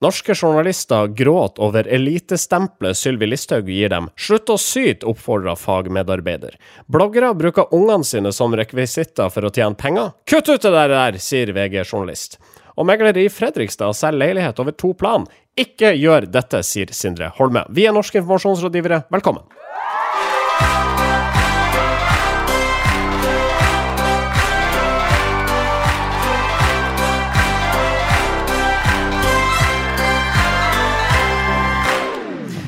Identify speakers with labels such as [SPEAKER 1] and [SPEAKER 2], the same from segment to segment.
[SPEAKER 1] Norske journalister gråt over elitestempelet Sylvi Listhaug gir dem. Slutt å syte, oppfordra fagmedarbeider. Bloggere bruker ungene sine som rekvisitter for å tjene penger. Kutt ut det der, sier VG-journalist. Og megler i Fredrikstad selger leilighet over to plan. Ikke gjør dette, sier Sindre Holme. Vi er norske informasjonsrådgivere, velkommen.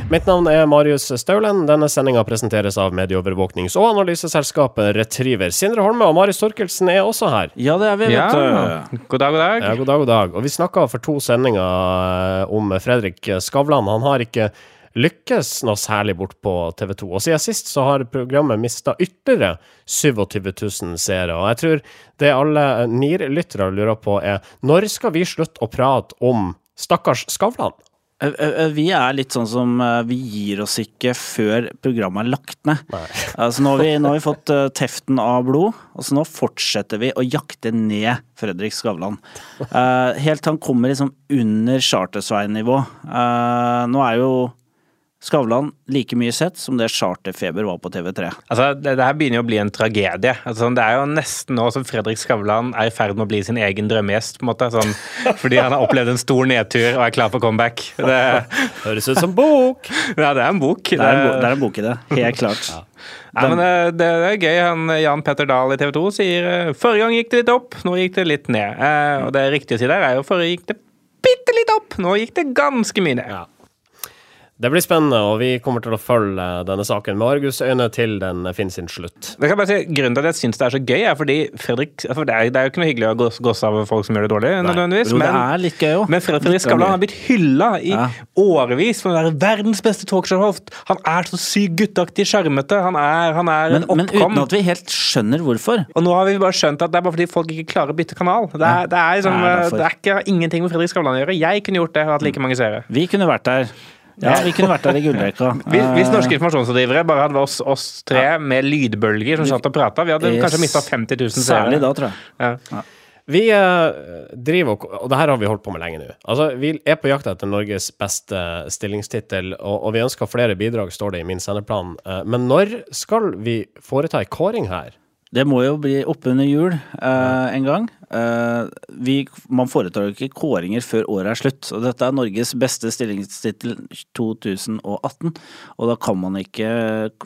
[SPEAKER 1] Mitt navn er Marius Staulen. Denne sendinga presenteres av medieovervåknings- og analyseselskapet Retriever. Sindre Holme og Marius Torkelsen er også her.
[SPEAKER 2] Ja, det er vi, vet
[SPEAKER 3] Ja. God dag, god dag.
[SPEAKER 1] Ja, god dag, god dag. Og vi snakka for to sendinger eh, om Fredrik Skavlan. Han har ikke lykkes noe særlig bort på TV 2. Og siden sist så har programmet mista ytterligere 27 000 seere. Og jeg tror det alle NIR-lyttere lurer på, er når skal vi slutte å prate om stakkars Skavlan?
[SPEAKER 2] Eh, eh, Vi er litt sånn som eh, vi gir oss ikke før programmet er lagt ned. Altså, nå, har vi, nå har vi fått eh, teften av blod, og så nå fortsetter vi å jakte ned Fredrik Skavlan. Eh, helt til han kommer liksom under Chartersveien-nivå. Eh, nå er jo Skavlan like mye sett som det Charterfeber var på TV3.
[SPEAKER 3] Altså, det, det her begynner jo å bli en tragedie. Altså, sånn, det er jo nesten nå som Fredrik Skavlan er i ferd med å bli sin egen drømmegjest, på en måte. Sånn, fordi han har opplevd en stor nedtur og er klar for comeback. Det,
[SPEAKER 1] Høres ut som bok!
[SPEAKER 3] ja, det er en bok.
[SPEAKER 2] Det er en, bo, det er en bok i det, helt klart.
[SPEAKER 3] Nei, men det, det er gøy. Han, Jan Petter Dahl i TV 2 sier eh, forrige gang gikk det litt opp, nå gikk det litt ned. Eh, og det riktige å si der er jo forrige gikk det bitte litt opp, nå gikk det ganske mye ned.
[SPEAKER 1] Ja. Det blir spennende, og vi kommer til å følge denne saken med argusøyne til den finner sin slutt.
[SPEAKER 3] Det kan bare si, Grunnen til at jeg syns det er så gøy, er fordi Fredrik for det, er, det er jo ikke noe hyggelig å goss av folk som gjør det dårlig, nødvendigvis.
[SPEAKER 2] Jo, det
[SPEAKER 3] men-
[SPEAKER 2] er litt gøy også.
[SPEAKER 3] Men Fredrik Skavlan har blitt hylla i
[SPEAKER 2] Ja.
[SPEAKER 3] årevis for å være verdens beste talkshow-host. Han er så sykt gutteaktig sjarmete. Han er, han er
[SPEAKER 2] Men,
[SPEAKER 3] en
[SPEAKER 2] men uten at vi helt skjønner hvorfor.
[SPEAKER 3] Og nå har vi bare skjønt at det er bare fordi folk ikke klarer å bytte kanal. Det er, det er, liksom,
[SPEAKER 2] Det er
[SPEAKER 3] det er ikke ingenting med Fredrik Skavlan å gjøre. Jeg kunne gjort det og hatt like mange seere.
[SPEAKER 2] Vi kunne vært der. Ja, vi kunne vært der i gullrekka.
[SPEAKER 3] Hvis, hvis norske informasjonsrådgivere bare hadde oss, oss tre med lydbølger som satt og prata, vi hadde
[SPEAKER 2] Yes.
[SPEAKER 3] kanskje mista 50 000 seere.
[SPEAKER 2] Særlig da, tror jeg.
[SPEAKER 3] Ja.
[SPEAKER 1] Vi eh, driver og Og det her har vi holdt på med lenge nå. Altså, vi er på jakt etter Norges beste stillingstittel, og, og vi ønsker flere bidrag, står det i min sendeplan. Eh, men når skal vi foreta en kåring her?
[SPEAKER 2] Det må jo bli oppunder jul eh, en gang. Eh, vi, man foretar jo ikke kåringer før året er slutt. Og dette er Norges beste stillingstittel 2018. Og da kan man ikke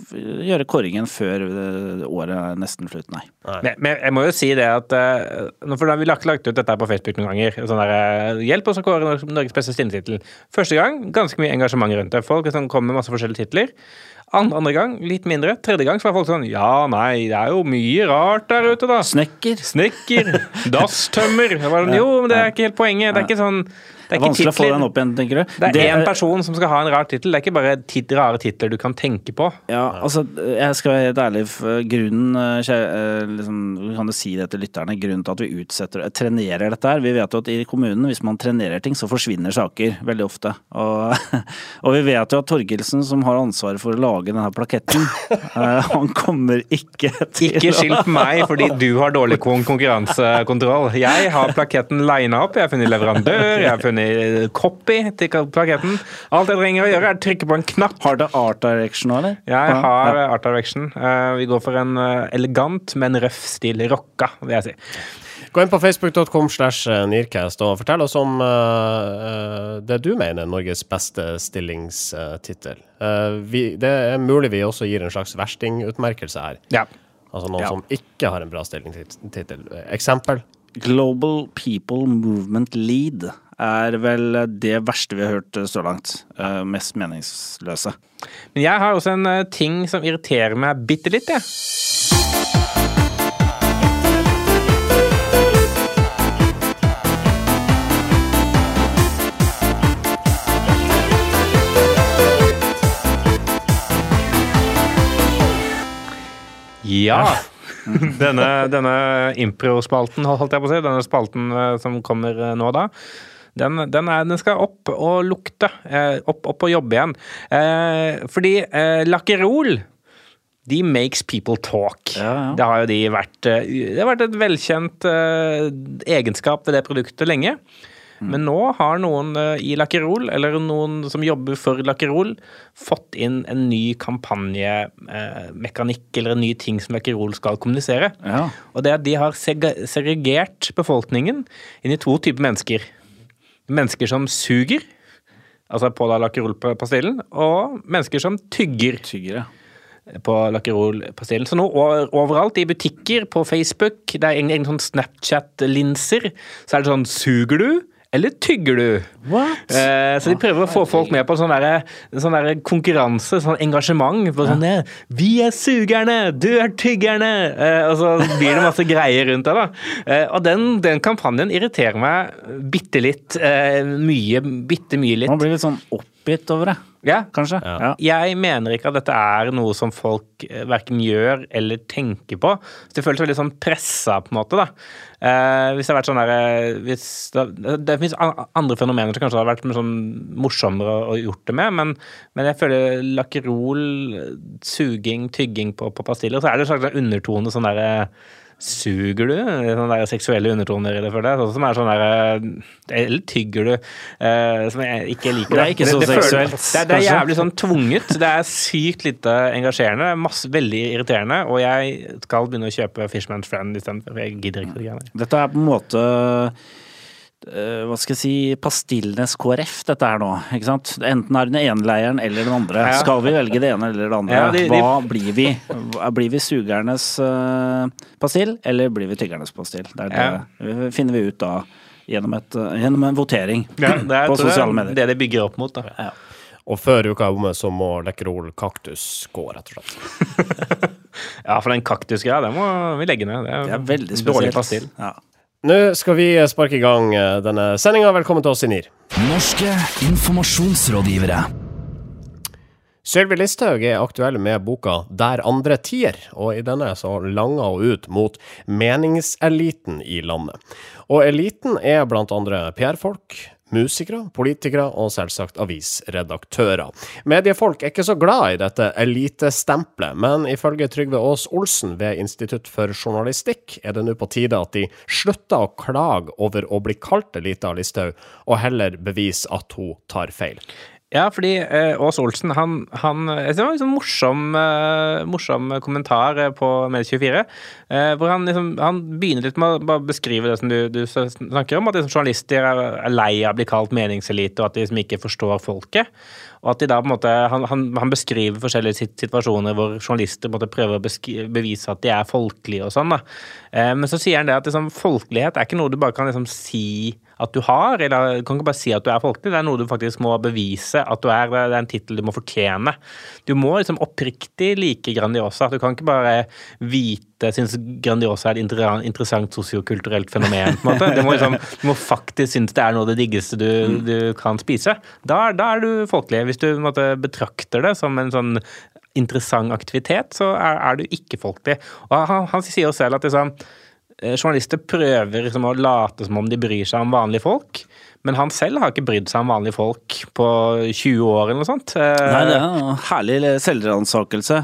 [SPEAKER 2] gjøre kåringen før eh, året er nesten slutt, nei.
[SPEAKER 3] Men, men jeg må jo si det at uh, For da har vi lagt, lagt ut dette på Facebook noen ganger. Sånn der, eh, Hjelp oss å kåre Norges beste stillingstittel. Første gang ganske mye engasjement rundt det. Folk som kommer med masse forskjellige titler. Andre, andre gang litt mindre. Tredje gang så var folk sånn Ja, nei, det er jo mye rart der ute, da.
[SPEAKER 2] Snekker.
[SPEAKER 3] Snekker, dasstømmer sånn, Jo, men det er ikke helt poenget. Det er ikke sånn
[SPEAKER 2] Det er vanskelig å få den opp igjen, tenker du?
[SPEAKER 3] Det er én person som skal ha en rar tittel. Det er ikke bare tit rare titler du kan tenke på.
[SPEAKER 2] Ja, altså, jeg skal være helt ærlig. Grunnen, eh, eh, liksom, kan du si det til lytterne, grunnen til at vi utsetter, eh, trenerer dette her Vi vet jo at i kommunen, hvis man trenerer ting, så forsvinner saker veldig ofte. Og, og vi vet jo at Torgelsen, som har ansvaret for å lage denne plaketten, han kommer ikke til
[SPEAKER 3] Ikke skilt på meg fordi du har dårlig konkurransekontroll. Jeg har plaketten lina opp, jeg har funnet leverandør, jeg har funnet copy til plaketten. Alt jeg trenger å gjøre, er å trykke på en knapp.
[SPEAKER 2] Har du art direction nå, eller?
[SPEAKER 3] Jeg
[SPEAKER 2] Ja.
[SPEAKER 3] har Art Direction. Eh, Vi går for en eh, elegant, men røff stil. Rocka, vil jeg si.
[SPEAKER 1] Gå inn på facebook.com slash Nearcast og fortell oss om eh, eh, det du mener er Norges beste stillingstittel. Uh, det er mulig vi også gir en slags verstingutmerkelse her.
[SPEAKER 3] Ja.
[SPEAKER 1] Altså noen
[SPEAKER 2] Ja.
[SPEAKER 1] som ikke har en bra stillingstittel. Eksempel.
[SPEAKER 2] Global People Movement Lead er vel det verste vi har hørt så langt. Eh, mest meningsløse.
[SPEAKER 3] Men jeg har også en eh, ting som irriterer meg bitte litt, jeg. Ja. Denne, denne impro-spalten, holdt jeg på å si, denne spalten eh, som kommer nå da, den, den, er, den skal opp og lukte. Eh, opp, opp og jobbe igjen. Eh, fordi eh, Lakkerol de makes people talk.
[SPEAKER 2] Ja, ja.
[SPEAKER 3] Det har jo de vært eh, Det har vært et velkjent egenskap ved det produktet lenge. Men nå har noen i Lakkerol, eller noen som jobber for Lakkerol, fått inn en ny kampanjemekanikk, eller en ny ting som Lakkerol skal kommunisere.
[SPEAKER 2] Ja.
[SPEAKER 3] Og det er at de har seg- segregert befolkningen inn i to typer mennesker. Mennesker som suger, altså på da Lakkerol-pastillen, og mennesker som tygger
[SPEAKER 2] Tyggere.
[SPEAKER 3] på Lakkerol-pastillen. Så nå overalt, i butikker, på Facebook, det er en, egen sånn Snapchat-linser, så er det sånn Suger du? Eller tygger du?
[SPEAKER 2] What?
[SPEAKER 3] Eh, så de prøver å få folk med på en sånn der, en sånn der konkurranse, sånn engasjement. På sånn, ja. Vi er sugerne, du er tyggerne! Eh, og så blir det masse greier rundt det. da. Eh, og den, den kampanjen irriterer meg bitte litt. Eh, mye, bitte mye litt.
[SPEAKER 2] Man blir litt sånn oppgitt over det,
[SPEAKER 3] Ja,
[SPEAKER 2] kanskje.
[SPEAKER 1] Ja.
[SPEAKER 3] Jeg mener ikke at dette er noe som folk eh, verken gjør eller tenker på. Så Det føles veldig sånn pressa, på en måte. da. Eh, hvis det har vært sånn der, eh, hvis Det, det finnes andre fenomener som kanskje hadde vært sånn morsommere å, å gjort det med, men, men jeg føler lakkerol, suging, tygging på, på pastiller, så er det en slags undertone sånn derre Suger du? Sånne der seksuelle undertoner i det, føler jeg. Som er sånn der Eller tygger du? eh, som jeg ikke liker.
[SPEAKER 2] Det er ikke så
[SPEAKER 3] det,
[SPEAKER 2] seksuelt,
[SPEAKER 3] Det, er- det er jævlig sånn tvunget. Det er sykt lite engasjerende. det er Masse, veldig irriterende. Og jeg skal begynne å kjøpe Fishman's Friend istedenfor. Jeg gidder ikke det greiene.
[SPEAKER 2] Dette er på en måte eh, hva skal jeg si pastillenes KrF, dette her nå. ikke sant? Enten er det den ene leiren eller den andre.
[SPEAKER 3] Ja.
[SPEAKER 2] Skal vi velge det ene eller det andre?
[SPEAKER 3] Ja, de- de-
[SPEAKER 2] Hva blir vi? Blir vi sugernes uh, pastill, eller blir vi tyggernes pastill? Det, er det det finner vi ut da gjennom, et, eh, gjennom en votering
[SPEAKER 3] Ja, det er
[SPEAKER 2] på sosiale medier.
[SPEAKER 3] det det bygger opp mot. da.
[SPEAKER 1] Og før uka er omme, så må Lekkerol kaktus gå, rett og slett.
[SPEAKER 3] Ja, for den kaktusgreia, den må vi legge ned. Det er,
[SPEAKER 2] Det er veldig
[SPEAKER 3] dårlig
[SPEAKER 2] spesielt.
[SPEAKER 3] pastill.
[SPEAKER 2] Ja.
[SPEAKER 1] Nå skal vi sparke i gang eh, denne sendinga. Velkommen til oss i NIR.
[SPEAKER 4] Norske informasjonsrådgivere.
[SPEAKER 1] Sylvi Listhaug er aktuell med boka Der andre tier, og i denne så langer hun ut mot meningseliten i landet. Og eliten er blant andre PR-folk, musikere, politikere og selvsagt avisredaktører. Mediefolk er ikke så glad i dette elitestempelet, men ifølge Trygve Aas Olsen ved Institutt for journalistikk er det nå på tide at de slutter å klage over å bli kalt elite av Listhaug, og heller bevise at hun tar feil.
[SPEAKER 3] Ja, fordi eh, Ås Olsen, han, han det var en sånn morsom, eh, morsom kommentar eh, på Medie24. Eh, hvor han liksom Han begynner litt med å beskrive det som du, du snakker om, at liksom, journalister er, lei av å bli kalt meningselite, og at de liksom ikke forstår folket. Og at de da på en måte, Han, han, han beskriver forskjellige situasjoner hvor journalister måte prøver å bevise at de er folkelige og sånn. da. Eh, men så sier han det at liksom, folkelighet er ikke noe du bare kan liksom si at du har, eller du kan ikke bare si at du er folkelig, det er noe du faktisk må bevise at du er. Det er en tittel du må fortjene. Du må liksom oppriktig like Grandiosa. Du kan ikke bare vite, synes Grandiosa er et inter- interessant sosiokulturelt fenomen. på en måte. Du må, liksom, du må faktisk synes det er noe av det diggeste du, du kan spise. Da, da er du folkelig. Hvis du måte, betrakter det som en sånn interessant aktivitet, så er, er du ikke folkelig. Og han, han sier jo selv at liksom, eh, journalister prøver liksom å late som om de bryr seg om vanlige folk, men han selv har ikke brydd seg om vanlige folk på 20 år eller noe sånt. Eh,
[SPEAKER 2] Nei, det er en herlig selvransakelse.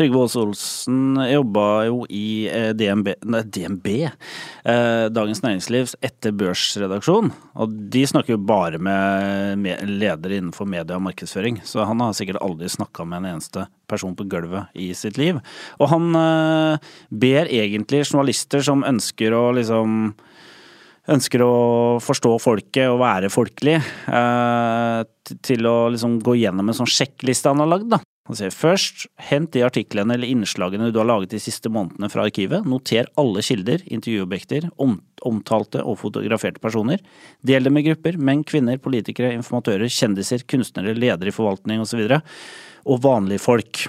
[SPEAKER 2] Trygve Aas Olsen jobba jo i eh, DNB, nei, DNB eh, Dagens Næringslivs etter børsredaksjon. Og de snakker jo bare med, ledere innenfor media og markedsføring. Så han har sikkert aldri snakka med en eneste person på gulvet i sitt liv. Og han ber egentlig journalister som ønsker å liksom ønsker å forstå folket og være folkelig, eh, til å liksom gå gjennom en sånn sjekkliste han har lagd. da. Sier først, hent de artiklene eller innslagene du har laget de siste månedene fra arkivet. Noter alle kilder, intervjuobjekter, om, omtalte og fotograferte personer. Del det med grupper, menn, kvinner, politikere, informatører, kjendiser, kunstnere, ledere i forvaltning osv. Og, så videre. og vanlige folk.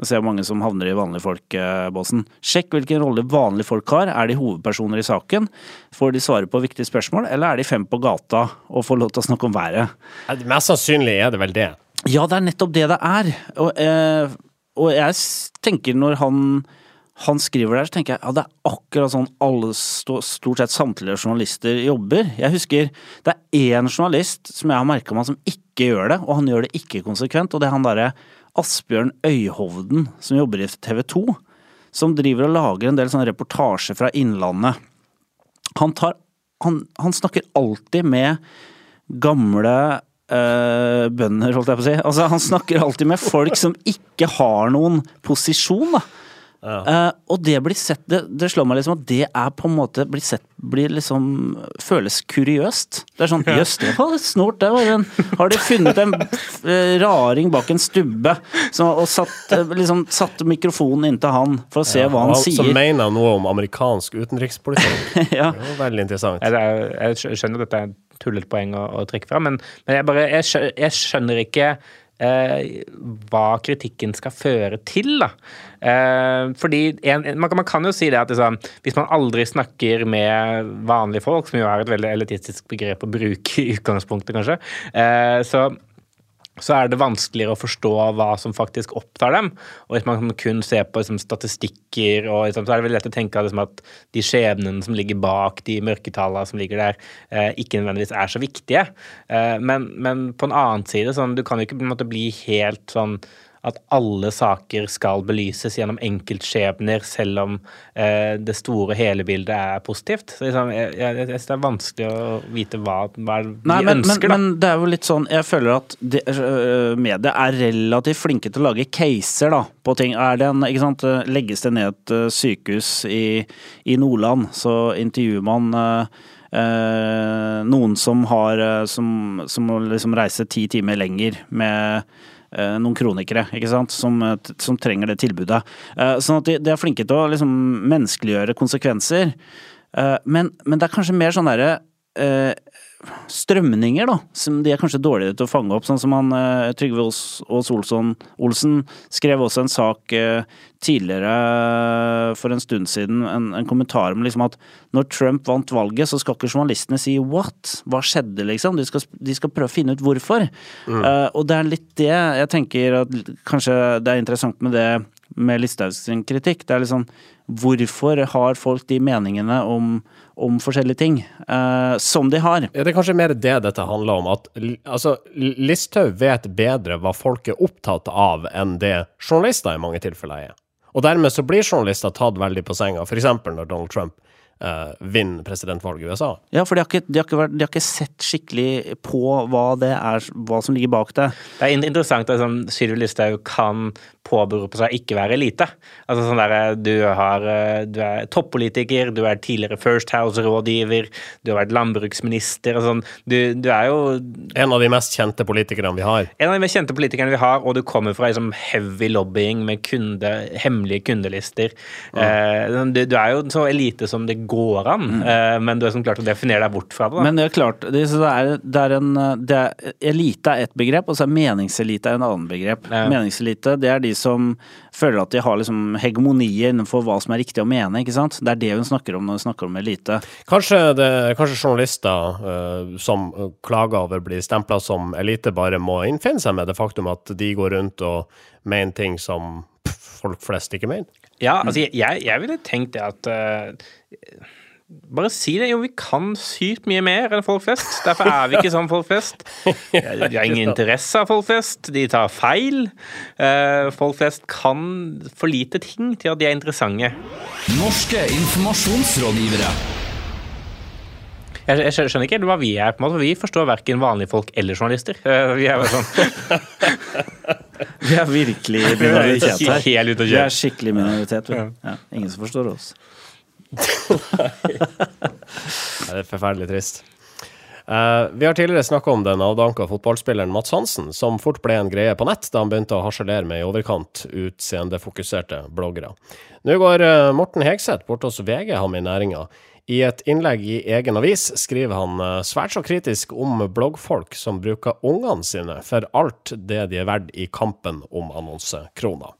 [SPEAKER 2] Jeg ser mange som havner i vanlige folk-båsen. Sjekk hvilken rolle vanlige folk har. Er de hovedpersoner i saken? Får de svare på viktige spørsmål, eller er de fem på gata og får lov til å snakke om været?
[SPEAKER 1] Eh, Mest sannsynlig er det vel det.
[SPEAKER 2] Ja, det er nettopp det det er. Og, eh, og jeg tenker når han, han skriver der, så tenker jeg ja, det er akkurat sånn alle, stort sett samtlige journalister jobber. Jeg husker det er én journalist som jeg har merka meg som ikke gjør det, og han gjør det ikke konsekvent, og det er han derre Asbjørn Øyhovden som jobber i TV 2. Som driver og lager en del sånne reportasjer fra Innlandet. Han tar han, han snakker alltid med gamle øh, bønder, holdt jeg på å si. Altså, han snakker alltid med folk som ikke har noen posisjon, da. Eh, og det blir sett det, det slår meg liksom at det er på en måte blir sett blir liksom føles kuriøst. Det er sånn jøss, det var litt snort, det var en Har de funnet en eh, raring bak en stubbe som, og satt, eh, liksom, satt mikrofonen inntil han for å se hva han
[SPEAKER 1] og
[SPEAKER 2] sier?
[SPEAKER 1] Som mener noe om amerikansk utenrikspolitikk.
[SPEAKER 2] ja.
[SPEAKER 1] Det var veldig interessant.
[SPEAKER 3] Jeg, jeg, jeg skjønner at dette er et tullete poeng å, å trekke fra, men, men jeg, bare, jeg, jeg skjønner ikke eh, hva kritikken skal føre til, da. Eh, fordi en, man, man kan jo si det at liksom, hvis man aldri snakker med vanlige folk, som jo er et veldig elitistisk begrep å bruke i utgangspunktet, kanskje, eh, så så er det vanskeligere å forstå hva som faktisk opptar dem. Og hvis man kun ser på liksom, statistikker, og, liksom, så er det vel lett å tenke liksom, at de skjebnene som ligger bak de mørketallene som ligger der, eh, ikke nødvendigvis er så viktige. Eh, men, men, på en annen side, sånn, du kan jo ikke måte bli helt sånn at alle saker skal belyses gjennom enkeltskjebner, selv om eh, det store hele bildet er positivt. Så liksom, jeg, jeg, jeg synes det er vanskelig å vite hva, hva vi
[SPEAKER 2] Nei, men,
[SPEAKER 3] ønsker,
[SPEAKER 2] men, men det er jo litt sånn Jeg føler at det, øh, media er relativt flinke til å lage caser da, på ting. Er det en, ikke sant, Legges det ned et øh, sykehus i, i Nordland, så intervjuer man øh, øh, noen som har øh, Som, som må liksom reise ti timer lenger med øh, noen kronikere ikke sant? Som, øh, som trenger det tilbudet. Eh, sånn at de, de er flinke til å liksom menneskeliggjøre konsekvenser. Eh, men, men det er kanskje mer sånn derre eh, strømninger, da, som de er kanskje dårligere til å fange opp. Sånn som han eh, Trygve Aas Olsson Olsen skrev også en sak eh, tidligere eh, for en stund siden, en, en kommentar om liksom at når Trump vant valget, så skal ikke journalistene si 'what'? Hva skjedde, liksom? De skal, de skal prøve å finne ut hvorfor. Eh, og det er litt det jeg tenker at kanskje det er interessant med det med Listhaug kritikk. Det er liksom Hvorfor har folk de meningene om, om forskjellige ting eh, som de har?
[SPEAKER 1] Ja, det er kanskje mer det dette handler om. At altså, Listhaug vet bedre hva folk er opptatt av, enn det journalister i mange tilfeller er. Og dermed så blir journalister tatt veldig på senga, f.eks. når Donald Trump eh, vinner presidentvalget i USA.
[SPEAKER 2] Ja, for de har, ikke, de, har ikke vært, de har ikke sett skikkelig på hva det er, hva som ligger bak det.
[SPEAKER 3] Det er interessant at sånn, Sylvi Listhaug kan påberope seg ikke være elite. Altså sånn der, Du, har, eh, du er toppolitiker, du er tidligere First House-rådgiver, du har vært landbruksminister og sånn. Du, du er jo
[SPEAKER 1] En av de mest kjente politikerne vi har.
[SPEAKER 3] en av de mest kjente politikerne vi har, og du kommer fra liksom, heavy lobbying med kunde, hemmelige kundelister. Eh, du, du er jo så elite som det går an, mm. men du er som klart å definere deg bort fra det. Da.
[SPEAKER 2] Men det er klart, det, er, det er en det er, Elite er ett begrep, og så er meningselite en annen begrep.
[SPEAKER 3] Ja.
[SPEAKER 2] Meningselite, det er de som føler at de har liksom hegemoni innenfor hva som er riktig å mene, ikke sant? Det er det hun snakker om når hun snakker om elite.
[SPEAKER 1] Kanskje, det, kanskje journalister uh, som eh, klager over blir bli stempla som elite, bare må innfinne seg med det faktum at de går rundt og mener ting som folk flest ikke mener.
[SPEAKER 3] Ja, altså jeg, jeg ville tenkt det at uh, Bare si det. Jo, vi kan sykt mye mer enn folk flest. Derfor er vi ikke som folk flest. De har ingen interesse av folk flest. De tar feil. Eh, folk flest kan for lite ting til at de er interessante.
[SPEAKER 4] Norske informasjonsrådgivere.
[SPEAKER 3] Jeg, jeg skjønner ikke hva vi er. på en måte, Vi forstår verken vanlige folk eller journalister. Vi er bare sånn
[SPEAKER 2] Vi er virkelig minoritet her.
[SPEAKER 3] helt
[SPEAKER 2] Vi er skikkelig minoritet. Ja, ingen som forstår oss.
[SPEAKER 1] Det er forferdelig trist. Uh, vi har tidligere snakka om den avdanka fotballspilleren Mats Hansen, som fort ble en greie på nett da han begynte å harselere med i overkant utseendefokuserte bloggere. Nå går uh, Morten Hegseth bort hos VG ham i næringa. I et innlegg i egen avis skriver han eh, svært så kritisk om bloggfolk som bruker ungene sine for alt det de er verdt i kampen om annonsekroner.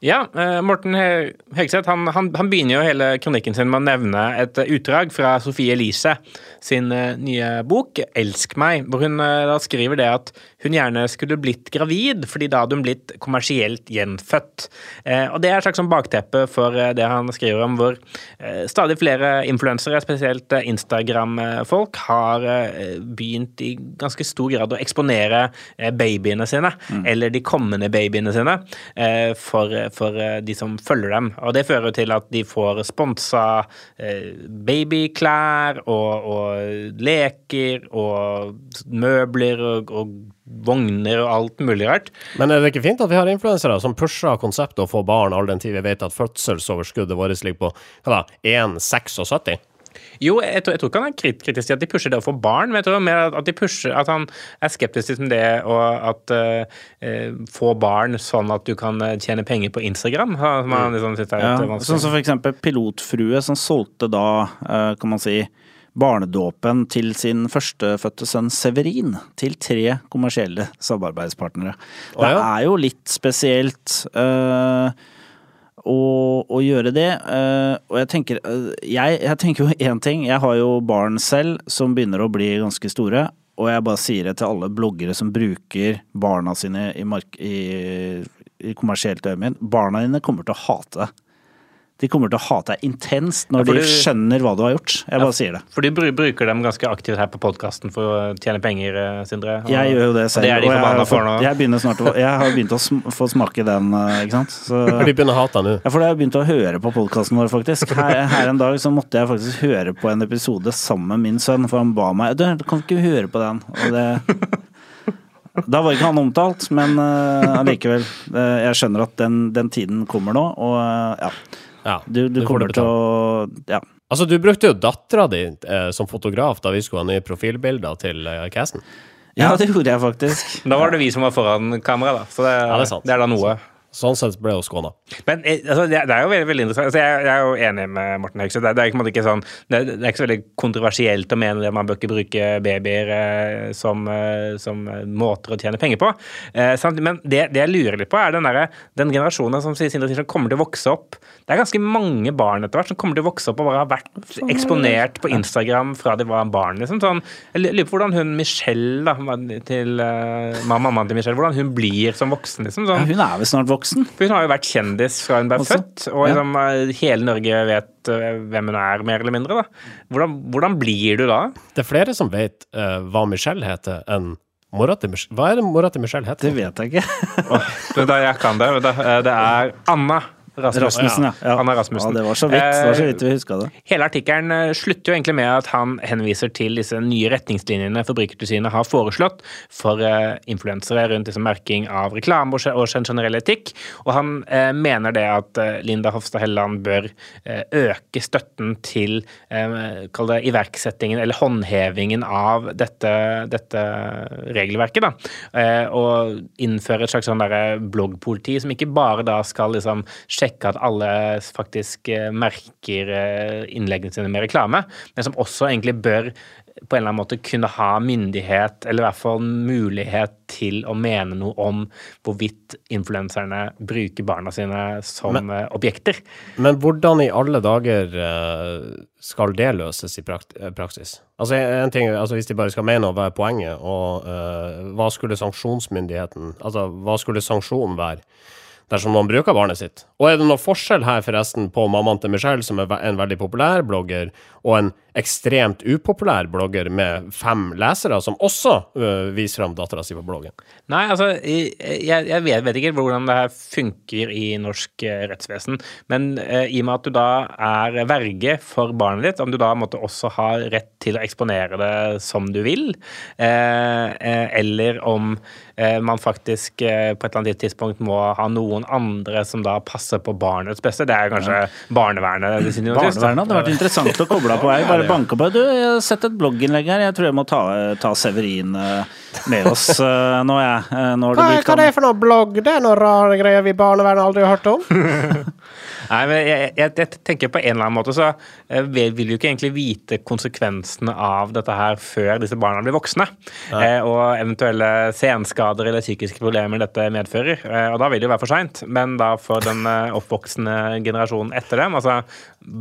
[SPEAKER 3] Ja, eh, Morten He- Hegseth han, han, han begynner jo hele kronikken sin med å nevne et eh, utdrag fra Sofie Elise sin eh, nye bok 'Elsk meg', hvor hun da skriver det at hun gjerne skulle blitt gravid, fordi da hadde hun blitt kommersielt gjenfødt. Og Det er et slags sånn bakteppe for det han skriver om, hvor stadig flere influensere, spesielt Instagram-folk, har begynt i ganske stor grad å eksponere babyene sine, eller de kommende babyene sine, for, for eh, de som følger dem. Og det fører til at de får sponsa eh, babyklær og, og leker og møbler og, og vogner og alt mulig rart.
[SPEAKER 1] Men er det ikke fint at vi har influensere som pusher konseptet å få barn all den tid vi vet at fødselsoverskuddet vårt ligger på hva da, 1,76?
[SPEAKER 3] Jo, jeg tror, jeg tror ikke han er kritisk til at de pusher det å få barn, men jeg tror mer at de pusher At han er skeptisk til det å at eh, få barn sånn at du kan eh, tjene penger på Instagram. Som han liksom synes er
[SPEAKER 2] Ja, sånn som for eksempel pilotfrue som solgte da, uh, kan man si, barnedåpen til sin førstefødte sønn Severin til tre kommersielle samarbeidspartnere. Det er jo litt spesielt eh, å, å gjøre det. eh, og jeg tenker, eh, jeg, jeg tenker jo én ting. Jeg har jo barn selv som begynner å bli ganske store. Og jeg bare sier det til alle bloggere som bruker barna sine i, mark i, i kommersielt øyemed. Barna dine kommer til å hate deg. De kommer til å hate deg intenst når
[SPEAKER 3] Ja, for
[SPEAKER 2] de skjønner hva du har gjort. Jeg bare sier det.
[SPEAKER 3] For de bruker dem ganske aktivt her på podkasten for å tjene penger, eh, Sindre. Og-
[SPEAKER 2] Jeg gjør jo det selv.
[SPEAKER 3] Og det er de
[SPEAKER 2] og jeg, har
[SPEAKER 3] for
[SPEAKER 2] jeg, snart å, jeg har begynt å sm få smake den, eh, ikke sant. Så,
[SPEAKER 1] de begynner å hate deg nå.
[SPEAKER 2] ja, for jeg har begynt å høre på podkasten vår, faktisk. Her, her en dag så måtte jeg faktisk høre på en episode sammen med min sønn, for han ba meg Du, kan ikke høre på den? Og det Da var ikke han omtalt, men allikevel. Uh, uh, jeg skjønner at den, den tiden kommer nå, og uh, ja.
[SPEAKER 1] Ja,
[SPEAKER 2] Du, du
[SPEAKER 1] du
[SPEAKER 2] kommer til å Ja.
[SPEAKER 1] Altså, du brukte jo dattera di eh, som fotograf da vi skulle ha nye profilbilder til eh, casten.
[SPEAKER 2] Ja, det gjorde jeg faktisk.
[SPEAKER 3] Da var det vi som var foran kamera, da. Så det,
[SPEAKER 1] Ja, det er sant.
[SPEAKER 3] det er da noe.
[SPEAKER 1] Sånn sett ble jo skåna.
[SPEAKER 3] Men eh, altså, det, er jo veldig, veldig interessant. Altså, jeg, jeg er jo enig med Morten Høgseth. Det, det, er ikke sånn, det, det er ikke så veldig kontroversielt å mene det. Man bør ikke bruke babyer eh, som, eh, som eh, måter å tjene penger på. Eh, samtidig- men det, det jeg lurer litt på, er den, der, den generasjonen som sier- Sindre sier som kommer til å vokse opp. Det er ganske mange barn etter hvert som kommer til å vokse opp og bare har vært eksponert på Instagram fra de var barn. Liksom. Sånn, jeg lurer på hvordan hun Michelle, da, til uh, mammaen til Michelle, hvordan hun blir som voksen. Liksom.
[SPEAKER 2] Ja,
[SPEAKER 3] Sånn.
[SPEAKER 2] hun er vel snart voksen.
[SPEAKER 3] For hun har jo vært kjendis fra hun ble
[SPEAKER 2] Også.
[SPEAKER 3] født, og liksom, eh, hele Norge vet eh, hvem hun er, mer eller mindre. da. Hvordan, hvordan blir du da?
[SPEAKER 1] Det er flere som vet uh, hva Michelle heter, enn mora til Michelle. Hva er det mora til Michelle heter?
[SPEAKER 2] Det vet jeg ikke.
[SPEAKER 3] Det, da jeg kan det. Det er Anna Rasmussen.
[SPEAKER 2] ja. ja.
[SPEAKER 3] Han er Rasmussen.
[SPEAKER 2] Ja, det var så vidt, var så
[SPEAKER 3] Eh,
[SPEAKER 2] vidt vi huska det.
[SPEAKER 3] Hele artikkelen eh, slutter jo egentlig med at han henviser til disse nye retningslinjene Forbrukertilsynet har foreslått for uh, influensere rundt liksom merking av reklame og, generell etikk. Og han eh, mener det at eh, Linda Hofstad Helleland bør eh, øke støtten til eh, kall det iverksettingen eller håndhevingen av dette, dette regelverket. da, eh, Og innføre et slags sånn bloggpoliti som ikke bare da skal liksom sjekke at alle faktisk eh, merker eh, innleggene sine med reklame, men som også egentlig bør på en eller annen måte kunne ha myndighet, eller i hvert fall mulighet til å mene noe om hvorvidt influenserne bruker barna sine som
[SPEAKER 1] Men-
[SPEAKER 3] eh, objekter.
[SPEAKER 1] Men hvordan i alle dager skal det løses i praksis? Altså, en ting, altså Hvis de bare skal mene hva er poenget, og uh, hva skulle sanksjonsmyndigheten Altså, hva skulle sanksjonen være dersom noen bruker barnet sitt? Og er det noen forskjell her forresten på mammaen til Michelle, som er en veldig populær blogger, og en ekstremt upopulær blogger med fem lesere, som også eh, viser fram dattera si på bloggen?
[SPEAKER 3] Nei, altså, jeg, jeg vet, vet ikke hvordan det her funker i norsk rettsvesen. Men eh, i og med at du da er verge for barnet ditt, om du da måtte også ha rett til å eksponere det som du vil, eh, eller om man faktisk på et eller annet tidspunkt må ha noen andre som da passer på barnets beste. Det er kanskje barnevernet. det da.
[SPEAKER 2] Barnevernet hadde vært interessant å koble på. Jeg bare banke på. Du, jeg har sett et blogginnlegg her. Jeg tror jeg må ta, ta Severin eh, med oss eh, nå, jeg. Eh, Nå har du brukt han.
[SPEAKER 1] for noe blogg? Det er noe rare greier vi i barnevernet aldri har hørt om.
[SPEAKER 3] Nei, men jeg, jeg, jeg tenker på en eller annen måte så eh, vil vil jo ikke egentlig vite konsekvensene av dette her før disse barna blir voksne. Eh, og eventuelle senskader eller psykiske problemer dette medfører. Eh, og da vil det jo være for seint. Men da for den eh, oppvoksende generasjonen etter dem, altså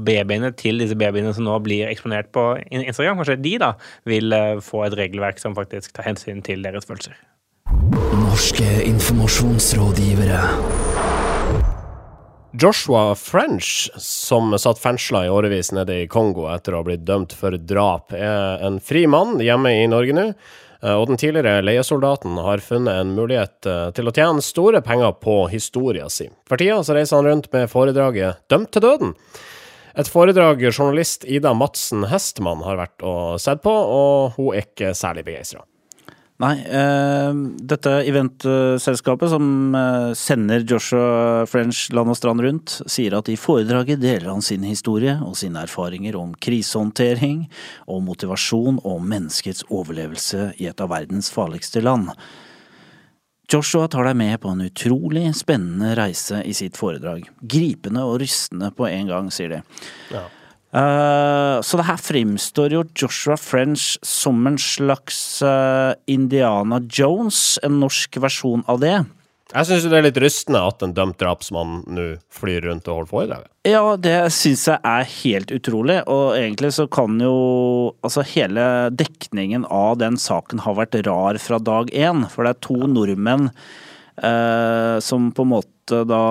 [SPEAKER 3] babyene til disse babyene som nå blir eksponert på Instagram, kanskje de da vil eh, få et regelverk som faktisk tar hensyn til deres følelser.
[SPEAKER 4] Norske informasjonsrådgivere.
[SPEAKER 1] Joshua French, som satt fengsla i årevis nede i Kongo etter å ha blitt dømt for drap, er en fri mann hjemme i Norge nå. Eh, Og den tidligere leiesoldaten har funnet en mulighet eh, til å tjene store penger på historia si. For tida så reiser han rundt med foredraget Dømt til døden. Et foredrag journalist Ida Madsen Hestmann har vært og sett på, og hun er ikke særlig begeistra.
[SPEAKER 2] Nei, eh, dette eventselskapet som eh, sender Joshua French land og strand rundt, sier at i foredraget deler han sin historie og sine erfaringer om krisehåndtering og motivasjon og menneskets overlevelse i et av verdens farligste land. Joshua tar deg med på en utrolig spennende reise i sitt foredrag. Gripende og rystende på en gang, sier de.
[SPEAKER 1] Ja.
[SPEAKER 2] Eh, så det her fremstår jo Joshua French som en slags uh, Indiana Jones, en norsk versjon av det.
[SPEAKER 1] Jeg syns det er litt rystende at en dømt drapsmann nå flyr rundt og holder foredrag.
[SPEAKER 2] Ja, det syns jeg er helt utrolig, og egentlig så kan jo Altså, hele dekningen av den saken har vært rar fra dag én, for det er to nordmenn eh, som på en måte da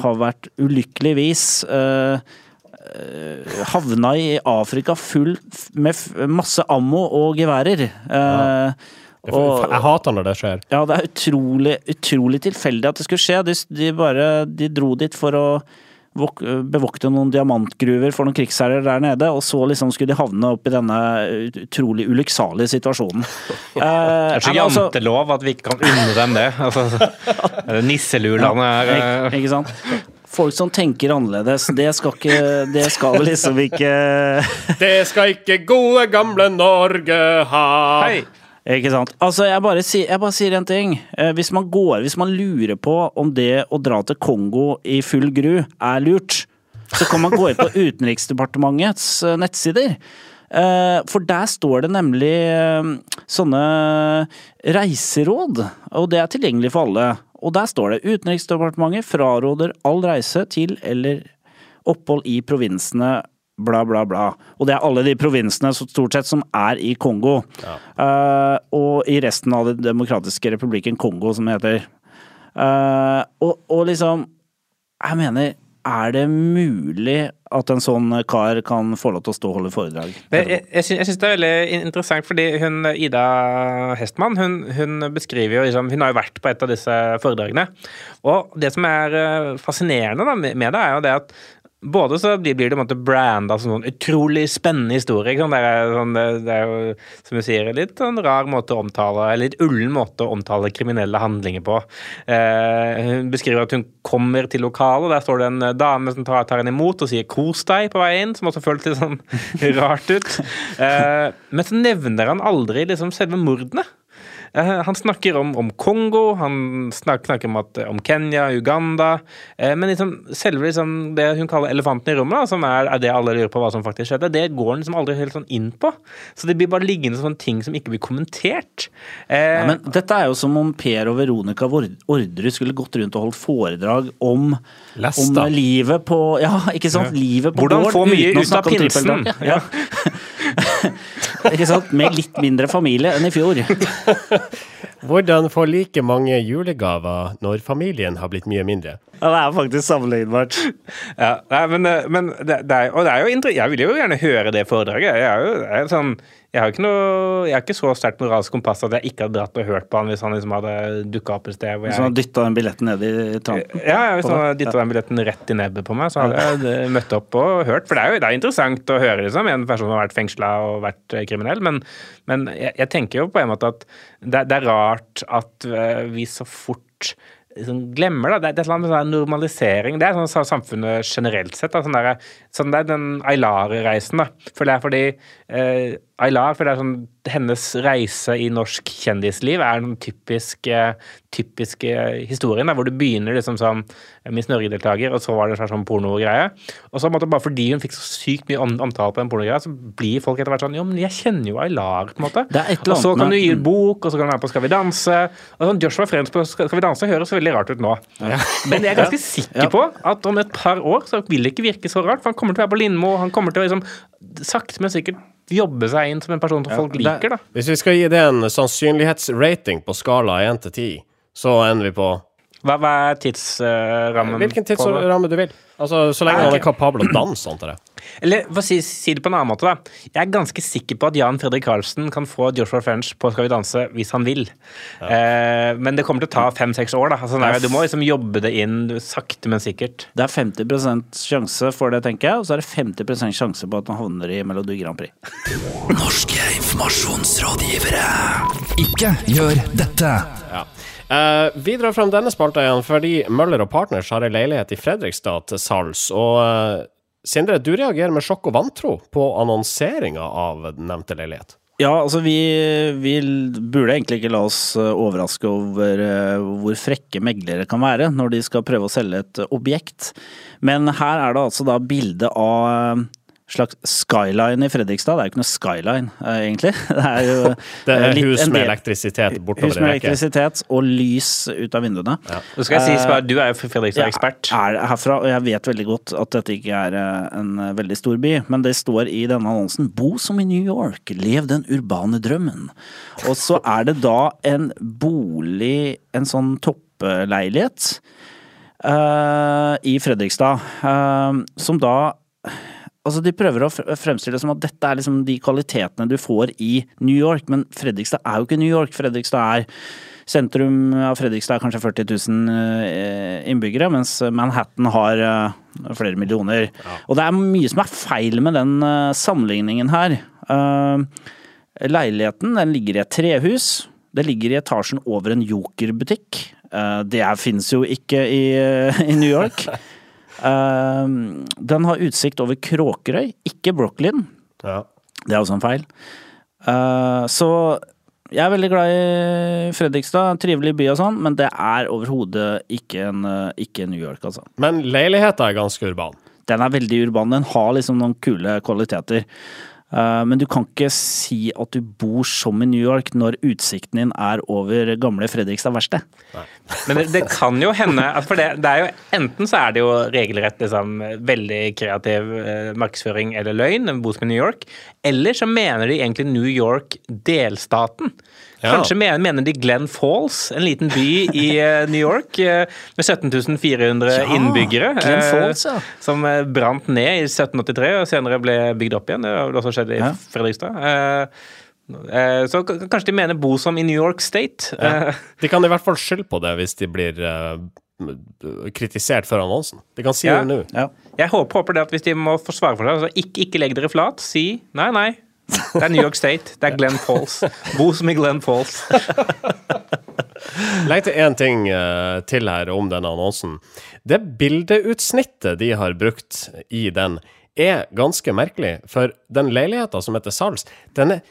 [SPEAKER 2] har vært ulykkeligvis eh, havna i Afrika full med masse ammo og geværer. Ja. og,
[SPEAKER 1] Jeg hater når det skjer.
[SPEAKER 2] ja, det er utrolig, utrolig tilfeldig at det skulle skje. De, de bare de dro dit for å vok bevokte noen diamantgruver for noen krigsherrer der nede, og så liksom skulle de havne opp i denne utrolig ulykksalige situasjonen. Eh,
[SPEAKER 3] Det er så
[SPEAKER 2] ja, men altså-
[SPEAKER 3] jantelov at vi ikke kan unne dem det. Altså, nisselulene er eh,
[SPEAKER 2] ikke, ikke sant? Folk som tenker annerledes, det skal ikke Det skal liksom ikke
[SPEAKER 1] Det skal ikke gode, gamle Norge ha.
[SPEAKER 3] Hei!
[SPEAKER 2] Ikke sant. Altså, jeg bare, sier, jeg bare sier en ting. Eh, hvis man går, hvis man lurer på om det å dra til Kongo i full gru er lurt, så kan man gå inn på Utenriksdepartementets eh, nettsider. Eh, For der står det nemlig eh, sånne reiseråd, og det er tilgjengelig for alle. Og der står det Utenriksdepartementet fraråder all reise til eller opphold i provinsene bla, bla, bla. Og det er alle de provinsene så stort sett som er i Kongo. Eh, og i resten av Den demokratiske republikken Kongo, som det heter. Uh, og, og liksom Jeg mener, er det mulig at en sånn kar kan få lov til å stå og holde foredrag?
[SPEAKER 3] Jeg, jeg, syns, det er veldig interessant, fordi hun, Ida Hestmann hun, hun beskriver jo liksom, Hun har jo vært på et av disse foredragene. Og det som er eh, fascinerende da, med det, er jo det at både så blir det måte branda som noen utrolig spennende historie. Sånn. Det, er, sånn, det, er jo, som du sier, litt sånn rar måte å omtale Eller litt ullen måte å omtale kriminelle handlinger på. Eh, hun beskriver at hun kommer til lokalet, og der står det en dame som tar, tar henne imot og sier 'kos deg' på vei inn, som også føltes litt sånn rart ut. Eh, men så nevner han aldri liksom selve mordene. Eh, Han snakker om, om Kongo, han snak, snakker om, at, om Kenya, Uganda. Eh, men liksom, selve liksom, det hun kaller elefanten i rommet, da, som er, er det alle lurer på hva som faktisk skjedde, det går han liksom aldri helt sånn inn på. Så det blir bare liggende sånne ting som ikke blir kommentert. Eh,
[SPEAKER 2] Ja, men dette er jo som om Per og Veronica Orderud skulle gått rundt og holdt foredrag om, om livet på Ja, ikke sant? Livet på
[SPEAKER 3] Hvordan
[SPEAKER 2] gård
[SPEAKER 3] få mye
[SPEAKER 2] uten
[SPEAKER 3] ut av pinsen.
[SPEAKER 2] Ja. ikke sant? Med litt mindre familie enn i fjor.
[SPEAKER 1] Hvordan få like mange julegaver når familien har blitt mye mindre?
[SPEAKER 2] Ja, det er faktisk sammenlignbart.
[SPEAKER 3] Ja, nei, men, eh, men det, det er, og det er jo interessant. Jeg vil jo gjerne høre det foredraget. Jeg er jo jeg er sånn jeg har ikke noe Jeg har ikke så sterkt moralsk kompass at jeg ikke hadde dratt og hørt på han hvis han liksom hadde dukka opp et sted hvor
[SPEAKER 2] jeg... Hvis han
[SPEAKER 3] hadde
[SPEAKER 2] dytta den billetten ned i trampen?
[SPEAKER 3] ja, ja, Hvis han hadde dytta den billetten rett i nebbet på meg, så hadde jeg møtt opp og hørt. For det er jo det er interessant å høre liksom, en person som har vært fengsla og vært eh, kriminell, men, men jeg, jeg tenker jo på en måte at det, det er rart at eh, vi så fort liksom glemmer det. Det er et eller annet med sånn normalisering. Det er sånn samfunnet generelt sett. Da. Sånn, der, sånn det er den Aylar-reisen, føler er fordi eh, Aylar, for det er sånn hennes reise i norsk kjendisliv er den typiske, typiske historien, Der, hvor du begynner liksom som Miss Norge-deltaker, og så var det en slags sånn pornogreie. Og så måtte bare fordi hun fikk så sykt mye antall omtale på den pornogreia, så blir folk etter hvert sånn Jo, men jeg kjenner jo Aylar, på en måte.
[SPEAKER 2] Er
[SPEAKER 3] og så kan du gi ut bok, og så kan du være på Skal vi danse. Og sånn Joshua Friends på Skal vi danse høres veldig rart ut nå. Men jeg er ganske sikker
[SPEAKER 2] Ja.
[SPEAKER 3] på at om et par år så vil det ikke virke så rart. For han kommer til å være på Lindmo, han kommer til å liksom sakte, men sikkert jobbe seg inn som en person som folk
[SPEAKER 2] det-
[SPEAKER 3] liker, da.
[SPEAKER 1] Hvis vi skal gi det en sannsynlighetsrating på skala 1 til 10, så ender vi på
[SPEAKER 3] Hva, hva er tidsrammen?
[SPEAKER 1] hvilken tidsramme du vil. Altså, Så lenge han er kapabel å danse, antar jeg.
[SPEAKER 3] Eller for å si, si det på en annen måte, da. Jeg er ganske sikker på at Jan Fredrik Karlsen kan få Joshua French på Skal vi danse hvis han vil. Eh, men det kommer til å ta fem-seks år. da. Altså, nei, du må liksom jobbe det inn sakte, men sikkert.
[SPEAKER 2] Det er 50% sjanse for det, tenker jeg, og så er det 50 sjanse på at han havner i Melodi Grand Prix.
[SPEAKER 4] Norske informasjonsrådgivere. Ikke gjør dette.
[SPEAKER 1] Ja. Uh, vi drar frem denne spalta igjen fordi Møller og Partners har ei leilighet i Fredrikstad til salgs. Og eh, Sindre, du reagerer med sjokk og vantro på annonseringa av nevnte leilighet.
[SPEAKER 2] Ja, altså vi, vi burde egentlig ikke la oss eh, overraske over eh, hvor frekke meglere kan være når de skal prøve å selge et objekt. Men her er det altså da bilde av slags skyline i Fredrikstad. Det er jo ikke noe skyline, eh, egentlig. Det er jo
[SPEAKER 1] Det
[SPEAKER 2] eh,
[SPEAKER 1] er
[SPEAKER 2] litt-
[SPEAKER 1] hus med
[SPEAKER 2] del-
[SPEAKER 1] elektrisitet bortover
[SPEAKER 2] Hus med elektrisitet og lys ut av vinduene.
[SPEAKER 3] Så skal jeg si, Spar, Du er jo Fredrikstad-ekspert.
[SPEAKER 2] Jeg er herfra, og jeg vet veldig godt at dette ikke er eh, en eh, veldig stor by, men det står i denne annonsen 'Bo som i New York, lev den urbane drømmen'. Og så er det da en bolig, en sånn toppleilighet, uh, i Fredrikstad, uh, som da Altså De prøver å fremstille det som at dette er liksom de kvalitetene du får i New York, men Fredrikstad er jo ikke New York. Fredrikstad er Sentrum av Fredrikstad er kanskje 40 000 eh, innbyggere, mens Manhattan har eh, flere millioner. Og det er mye som er feil med den eh, sammenligningen her. Leiligheten den ligger i et trehus. Det ligger i etasjen over en jokerbutikk. Det finnes jo ikke i, i New York. Eh, Den har utsikt over Kråkerøy, ikke Brooklyn.
[SPEAKER 1] Ja.
[SPEAKER 2] Det er også en feil. Uh, så jeg er veldig glad i Fredrikstad, trivelig by og sånn, men det er overhodet ikke, en, eh, ikke New York, altså.
[SPEAKER 1] Men leiligheta er ganske urban.
[SPEAKER 2] Den er veldig urban, den har liksom noen kule kvaliteter. Eh, men du kan ikke si at du bor som i New York når utsikten din er over gamle Fredrikstad verksted.
[SPEAKER 3] Men det, det kan jo hende for det, det er jo, Enten så er det jo regelrett liksom, veldig kreativ eh, markedsføring eller løgn, bok som i New York, eller så mener de egentlig New York delstaten.
[SPEAKER 1] Ja.
[SPEAKER 3] Kanskje mener, de Glenn Falls, en liten by i eh, New York eh, med 17 400
[SPEAKER 2] Ja,
[SPEAKER 3] innbyggere.
[SPEAKER 2] Glen
[SPEAKER 3] eh,
[SPEAKER 2] Falls, ja.
[SPEAKER 3] Som brant ned i 1783 og senere ble bygd opp igjen. Det har også skjedd i
[SPEAKER 2] Ja.
[SPEAKER 3] Fredrikstad. Så kanskje de mener bo som i New York State.
[SPEAKER 1] Ja. De kan i hvert fall skylde på det hvis de blir kritisert for annonsen. De kan si
[SPEAKER 3] Ja.
[SPEAKER 1] det nå.
[SPEAKER 2] Ja.
[SPEAKER 3] Jeg håper, håper det at hvis de må forsvare for seg, så ikke, ikke legg dere flat. Si nei, nei. Det er New York State. Det er Glenn Falls. Bo som i Glenn Falls.
[SPEAKER 1] Legg til én ting eh, til her om denne annonsen. Det bildeutsnittet de har brukt i den, er ganske merkelig. For den leiligheta som heter salgs, den er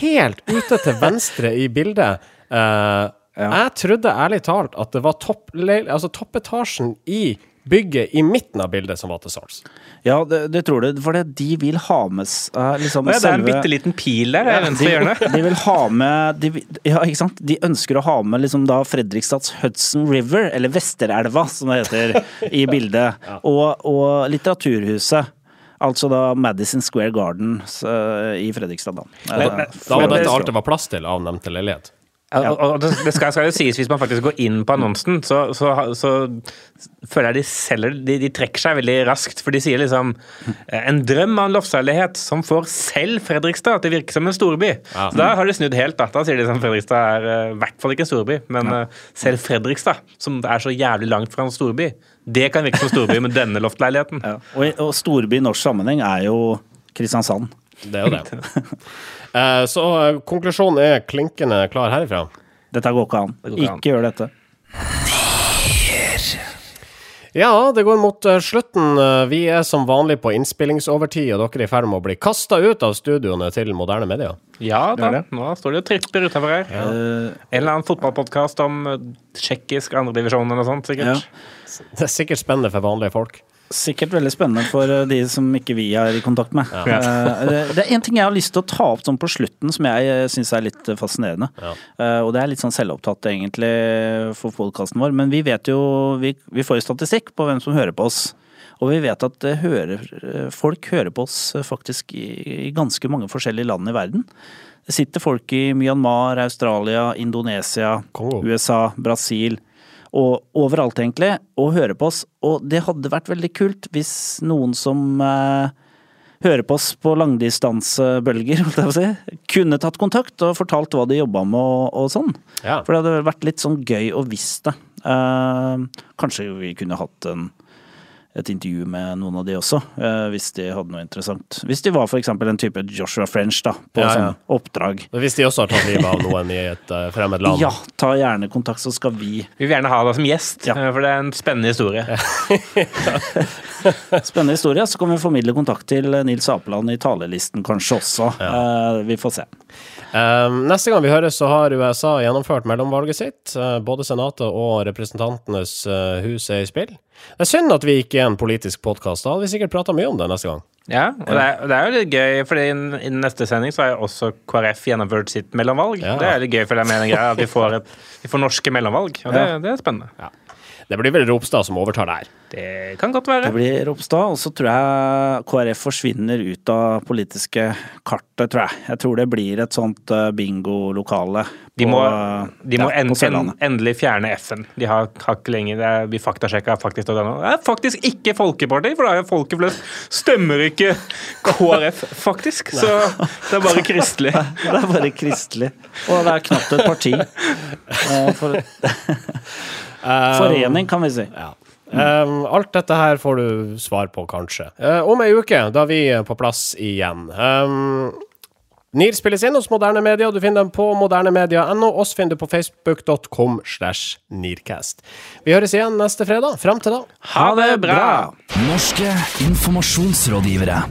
[SPEAKER 1] helt ute til venstre i bildet. Eh, Jeg trodde ærlig talt at det var topp, altså toppetasjen i bygget i midten av bildet som var til salgs.
[SPEAKER 2] Ja, det, det tror du. For det, de vil ha med eh, liksom
[SPEAKER 3] ja, det er en bitte liten pil der i venstre
[SPEAKER 2] de,
[SPEAKER 3] hjørne.
[SPEAKER 2] de vil ha med de, Ja, ikke sant. De ønsker å ha med liksom da Fredrikstads Hudson River, eller Vesterelva som det heter, i bildet. Og, og Litteraturhuset. Altså da Madison Square Gardens uh, i Fredrikstad, da.
[SPEAKER 3] Men-
[SPEAKER 2] Eh,
[SPEAKER 1] Da var dette alt det var plass til av nevnte leilighet.
[SPEAKER 3] Ja, og- det skal, skal jo sies, hvis man faktisk går inn på annonsen, så, så, så føler jeg de selger de, de trekker seg veldig raskt. For de sier liksom eh, En drøm av en loftsleilighet som får selv Fredrikstad til å virke som en storby.
[SPEAKER 1] Ja.
[SPEAKER 3] Så Da har de snudd helt. Da, da sier de som Fredrikstad er eh, i hvert fall ikke en storby, men eh, selv Fredrikstad, som er så jævlig langt fra en storby, det kan virke som storby med denne loftleiligheten.
[SPEAKER 2] Ja. Og, og storby i norsk sammenheng er jo Kristiansand.
[SPEAKER 1] Det er jo det. Eh, så eh, konklusjonen er klinkende klar herifra.
[SPEAKER 2] Dette går ikke an.
[SPEAKER 3] Går ikke an.
[SPEAKER 2] Gjør dette.
[SPEAKER 1] Ja, det går mot eh, slutten. Vi er som vanlig på innspillingsovertid, og dere er i ferd med å bli kasta ut av studioene til moderne medier.
[SPEAKER 3] Ja da, nå står de og tripper utover her.
[SPEAKER 2] Ja.
[SPEAKER 3] En eller annen fotballpodkast om tsjekkisk andredivisjon eller noe sånt, sikkert.
[SPEAKER 2] Ja.
[SPEAKER 1] Det er sikkert spennende for vanlige folk.
[SPEAKER 2] Sikkert veldig spennende for eh, de som ikke vi er i kontakt med.
[SPEAKER 1] Ja.
[SPEAKER 2] Eh, det- er en ting jeg har lyst til å ta opp sånn på slutten, som jeg syns er litt eh, fascinerende.
[SPEAKER 1] Ja.
[SPEAKER 2] Eh, Og det er litt sånn selvopptatt egentlig for podkasten vår, men vi vet jo Vi, vi får jo statistikk på hvem som hører på oss. Og vi vet at hører, eh, folk hører på oss eh, faktisk i, i ganske mange forskjellige land i verden. Det sitter folk i Myanmar, Australia, Indonesia,
[SPEAKER 1] Kongo.
[SPEAKER 2] USA, Brasil og overalt egentlig, og hører på oss. Og det hadde vært veldig kult hvis noen som eh, hører på oss på langdistansebølger, holdt jeg på å si, kunne tatt kontakt og fortalt hva de jobba med og, og sånn.
[SPEAKER 1] Ja.
[SPEAKER 2] For det hadde vært litt sånn gøy å visst det. Eh, kanskje vi kunne hatt en, et intervju med noen av de også, eh, hvis de hadde noe interessant. Hvis de var for eksempel en type Joshua French da, på
[SPEAKER 1] Ja, ja.
[SPEAKER 2] sånn oppdrag.
[SPEAKER 1] Hvis de også har tatt livet av noen i et eh, fremmed land.
[SPEAKER 2] Ja, ta gjerne kontakt, så skal vi
[SPEAKER 3] Vi vil gjerne ha deg som gjest,
[SPEAKER 2] Ja.
[SPEAKER 3] eh, for det er en spennende historie.
[SPEAKER 2] Spennende historie. Så kan vi formidle kontakt til Nils Apeland i talelisten kanskje også. Eh, vi får se.
[SPEAKER 1] Eh, neste gang vi høres, så har USA gjennomført mellomvalget sitt. Eh, både Senatet og Representantenes eh, hus er i spill. Det er synd at vi ikke er en politisk podkast. Da hadde vi sikkert prata mye om det neste gang.
[SPEAKER 3] Ja, og det er, det er jo litt gøy, innen innen neste sending så har jo også KrF gjennomført sitt mellomvalg.
[SPEAKER 1] Ja.
[SPEAKER 3] Det er litt gøy, for greia, at vi får, et, vi får norske mellomvalg, og det, det er spennende.
[SPEAKER 1] Det blir vel Ropstad som overtar det her.
[SPEAKER 3] Det kan godt være.
[SPEAKER 2] Det blir Ropstad, og så tror jeg KrF forsvinner ut av politiske kartet, tror jeg. Jeg tror det blir et sånt eh, bingolokale
[SPEAKER 3] De må, de må
[SPEAKER 2] ja,
[SPEAKER 3] en, endelig fjerne F-en. De har, har ikke lenger det er, Vi faktasjekka faktisk det nå. Det er faktisk ikke Folkeparti, for da er folket flest stemmer ikke KrF, faktisk. Så det er bare kristelig.
[SPEAKER 2] Det er bare kristelig. Og det er knapt et parti. Eh, For, forening, kan vi si.
[SPEAKER 1] Ja. Um, alt dette her får du svar på, kanskje. Uh, om ei uke, da er vi på plass igjen. Um, NIR spilles inn hos Moderne Media. Du finner dem på modernemedia.no. Oss finner du på facebook.com slash NIRcast. Vi høres igjen neste fredag. Fram til da.
[SPEAKER 3] Ha det bra!
[SPEAKER 4] Norske informasjonsrådgivere.